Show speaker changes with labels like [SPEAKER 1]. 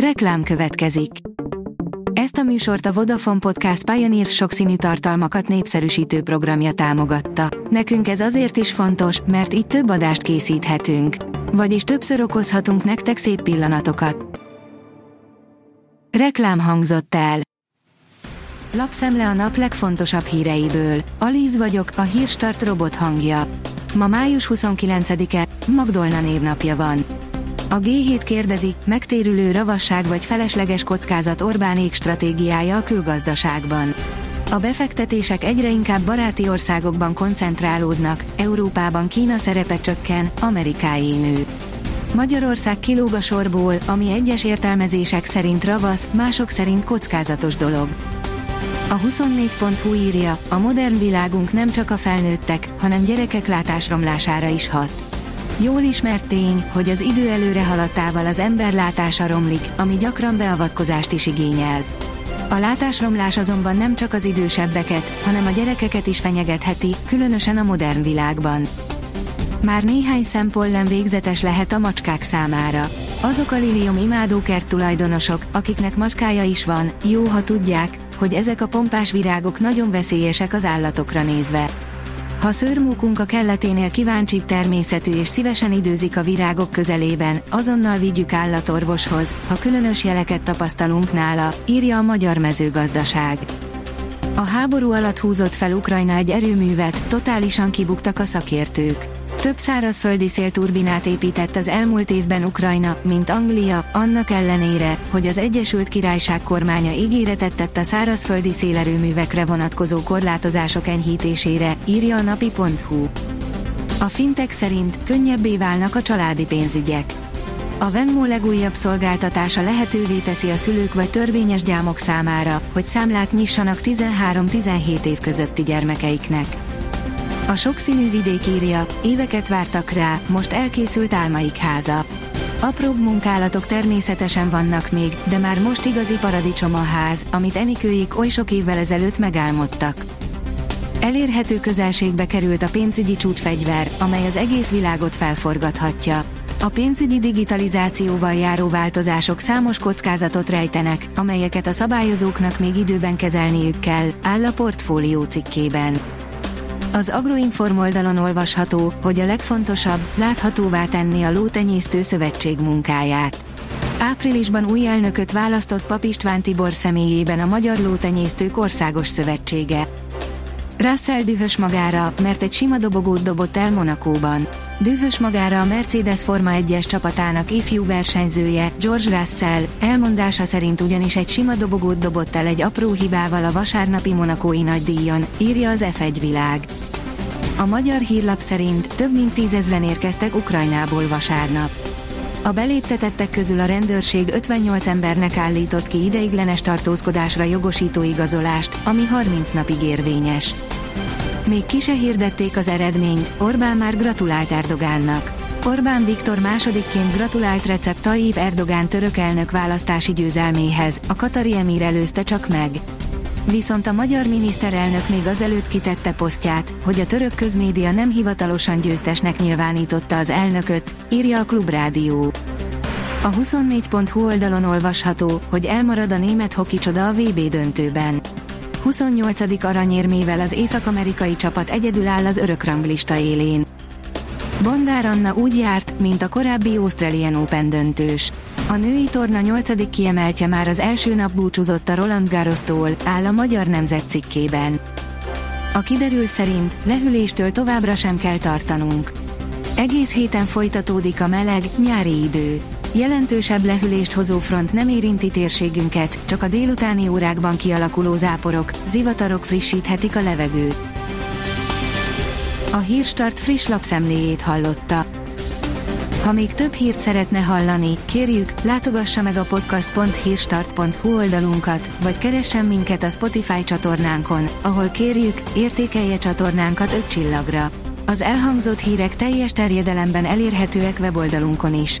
[SPEAKER 1] Reklám következik. Ezt a műsort a Vodafone Podcast Pioneer sokszínű tartalmakat népszerűsítő programja támogatta. Nekünk ez azért is fontos, mert így több adást készíthetünk. Vagyis többször okozhatunk nektek szép pillanatokat. Reklám hangzott el. Lapszemle a nap legfontosabb híreiből. Alíz vagyok, a hírstart robot hangja. Ma május 29-e, Magdolna névnapja van. A G7 kérdezi, megtérülő ravasság vagy felesleges kockázat Orbánék stratégiája a külgazdaságban. A befektetések egyre inkább baráti országokban koncentrálódnak, Európában Kína szerepe csökken, Amerikáé nő. Magyarország kilóg a sorból, ami egyes értelmezések szerint ravasz, mások szerint kockázatos dolog. A 24.hu írja, a modern világunk nem csak a felnőttek, hanem gyerekek látásromlására is hat. Jól ismert tény, hogy az idő előre haladtával az ember látása romlik, ami gyakran beavatkozást is igényel. A látásromlás azonban nem csak az idősebbeket, hanem a gyerekeket is fenyegetheti, különösen a modern világban. Már néhány szempollen végzetes lehet a macskák számára. Azok a lilium imádókert tulajdonosok, akiknek macskája is van, jó, ha tudják, hogy ezek a pompás virágok nagyon veszélyesek az állatokra nézve. Ha szőrmúkunk a kelleténél kíváncsibb természetű és szívesen időzik a virágok közelében, azonnal vigyük állatorvoshoz, ha különös jeleket tapasztalunk nála, írja a Magyar Mezőgazdaság. A háború alatt húzott fel Ukrajna egy erőművet, totálisan kibuktak a szakértők. Több szárazföldi szélturbinát épített az elmúlt évben Ukrajna, mint Anglia, annak ellenére, hogy az Egyesült Királyság kormánya ígéretet tett a szárazföldi szélerőművekre vonatkozó korlátozások enyhítésére, írja a napi.hu. A fintek szerint könnyebbé válnak a családi pénzügyek. A Venmo legújabb szolgáltatása lehetővé teszi a szülők vagy törvényes gyámok számára, hogy számlát nyissanak 13-17 év közötti gyermekeiknek. A sokszínű vidék írja, éveket vártak rá, most elkészült álmaik háza. Apróbb munkálatok természetesen vannak még, de már most igazi paradicsom a ház, amit Enikőik oly sok évvel ezelőtt megálmodtak. Elérhető közelségbe került a pénzügyi csúcsfegyver, amely az egész világot felforgathatja. A pénzügyi digitalizációval járó változások számos kockázatot rejtenek, amelyeket a szabályozóknak még időben kezelniük kell, áll a portfólió cikkében. Az Agroinform oldalon olvasható, hogy a legfontosabb, láthatóvá tenni a Lótenyésztő Szövetség munkáját. Áprilisban új elnököt választott Pap István Tibor személyében a Magyar Lótenyésztők Országos Szövetsége. Russell dühös magára, mert egy sima dobogót dobott el Monakóban. Dühös magára a Mercedes Forma 1-es csapatának ifjú versenyzője, George Russell, elmondása szerint ugyanis egy sima dobogót dobott el egy apró hibával a vasárnapi monakói nagydíjon, írja az F1 világ. A magyar hírlap szerint több mint tízezren érkeztek Ukrajnából vasárnap. A beléptetettek közül a rendőrség 58 embernek állított ki ideiglenes tartózkodásra jogosító igazolást, ami 30 napig érvényes. Még ki se hirdették az eredményt, Orbán már gratulált Erdogánnak. Orbán Viktor másodikként gratulált recept Tayyip Erdogán török elnök választási győzelméhez, a Katari emír előzte csak meg. Viszont a magyar miniszterelnök még azelőtt kitette posztját, hogy a török közmédia nem hivatalosan győztesnek nyilvánította az elnököt, írja a Klubrádió. A 24.hu oldalon olvasható, hogy elmarad a német hokicsoda a VB döntőben. 28. aranyérmével az észak-amerikai csapat egyedül áll az örökranglista élén. Bondár Anna úgy járt, mint a korábbi Australian Open döntős. A női torna 8. kiemeltje már az első nap búcsúzott a Roland Garros-tól, áll a Magyar Nemzet cikkében. A kiderül szerint lehűléstől továbbra sem kell tartanunk. Egész héten folytatódik a meleg, nyári idő. Jelentősebb lehűlést hozó front nem érinti térségünket, csak a délutáni órákban kialakuló záporok, zivatarok frissíthetik a levegőt. A Hírstart friss lapszemléjét hallotta. Ha még több hírt szeretne hallani, kérjük, látogassa meg a podcast.hírstart.hu oldalunkat, vagy keressen minket a Spotify csatornánkon, ahol kérjük, értékelje csatornánkat 5 csillagra. Az elhangzott hírek teljes terjedelemben elérhetőek weboldalunkon is.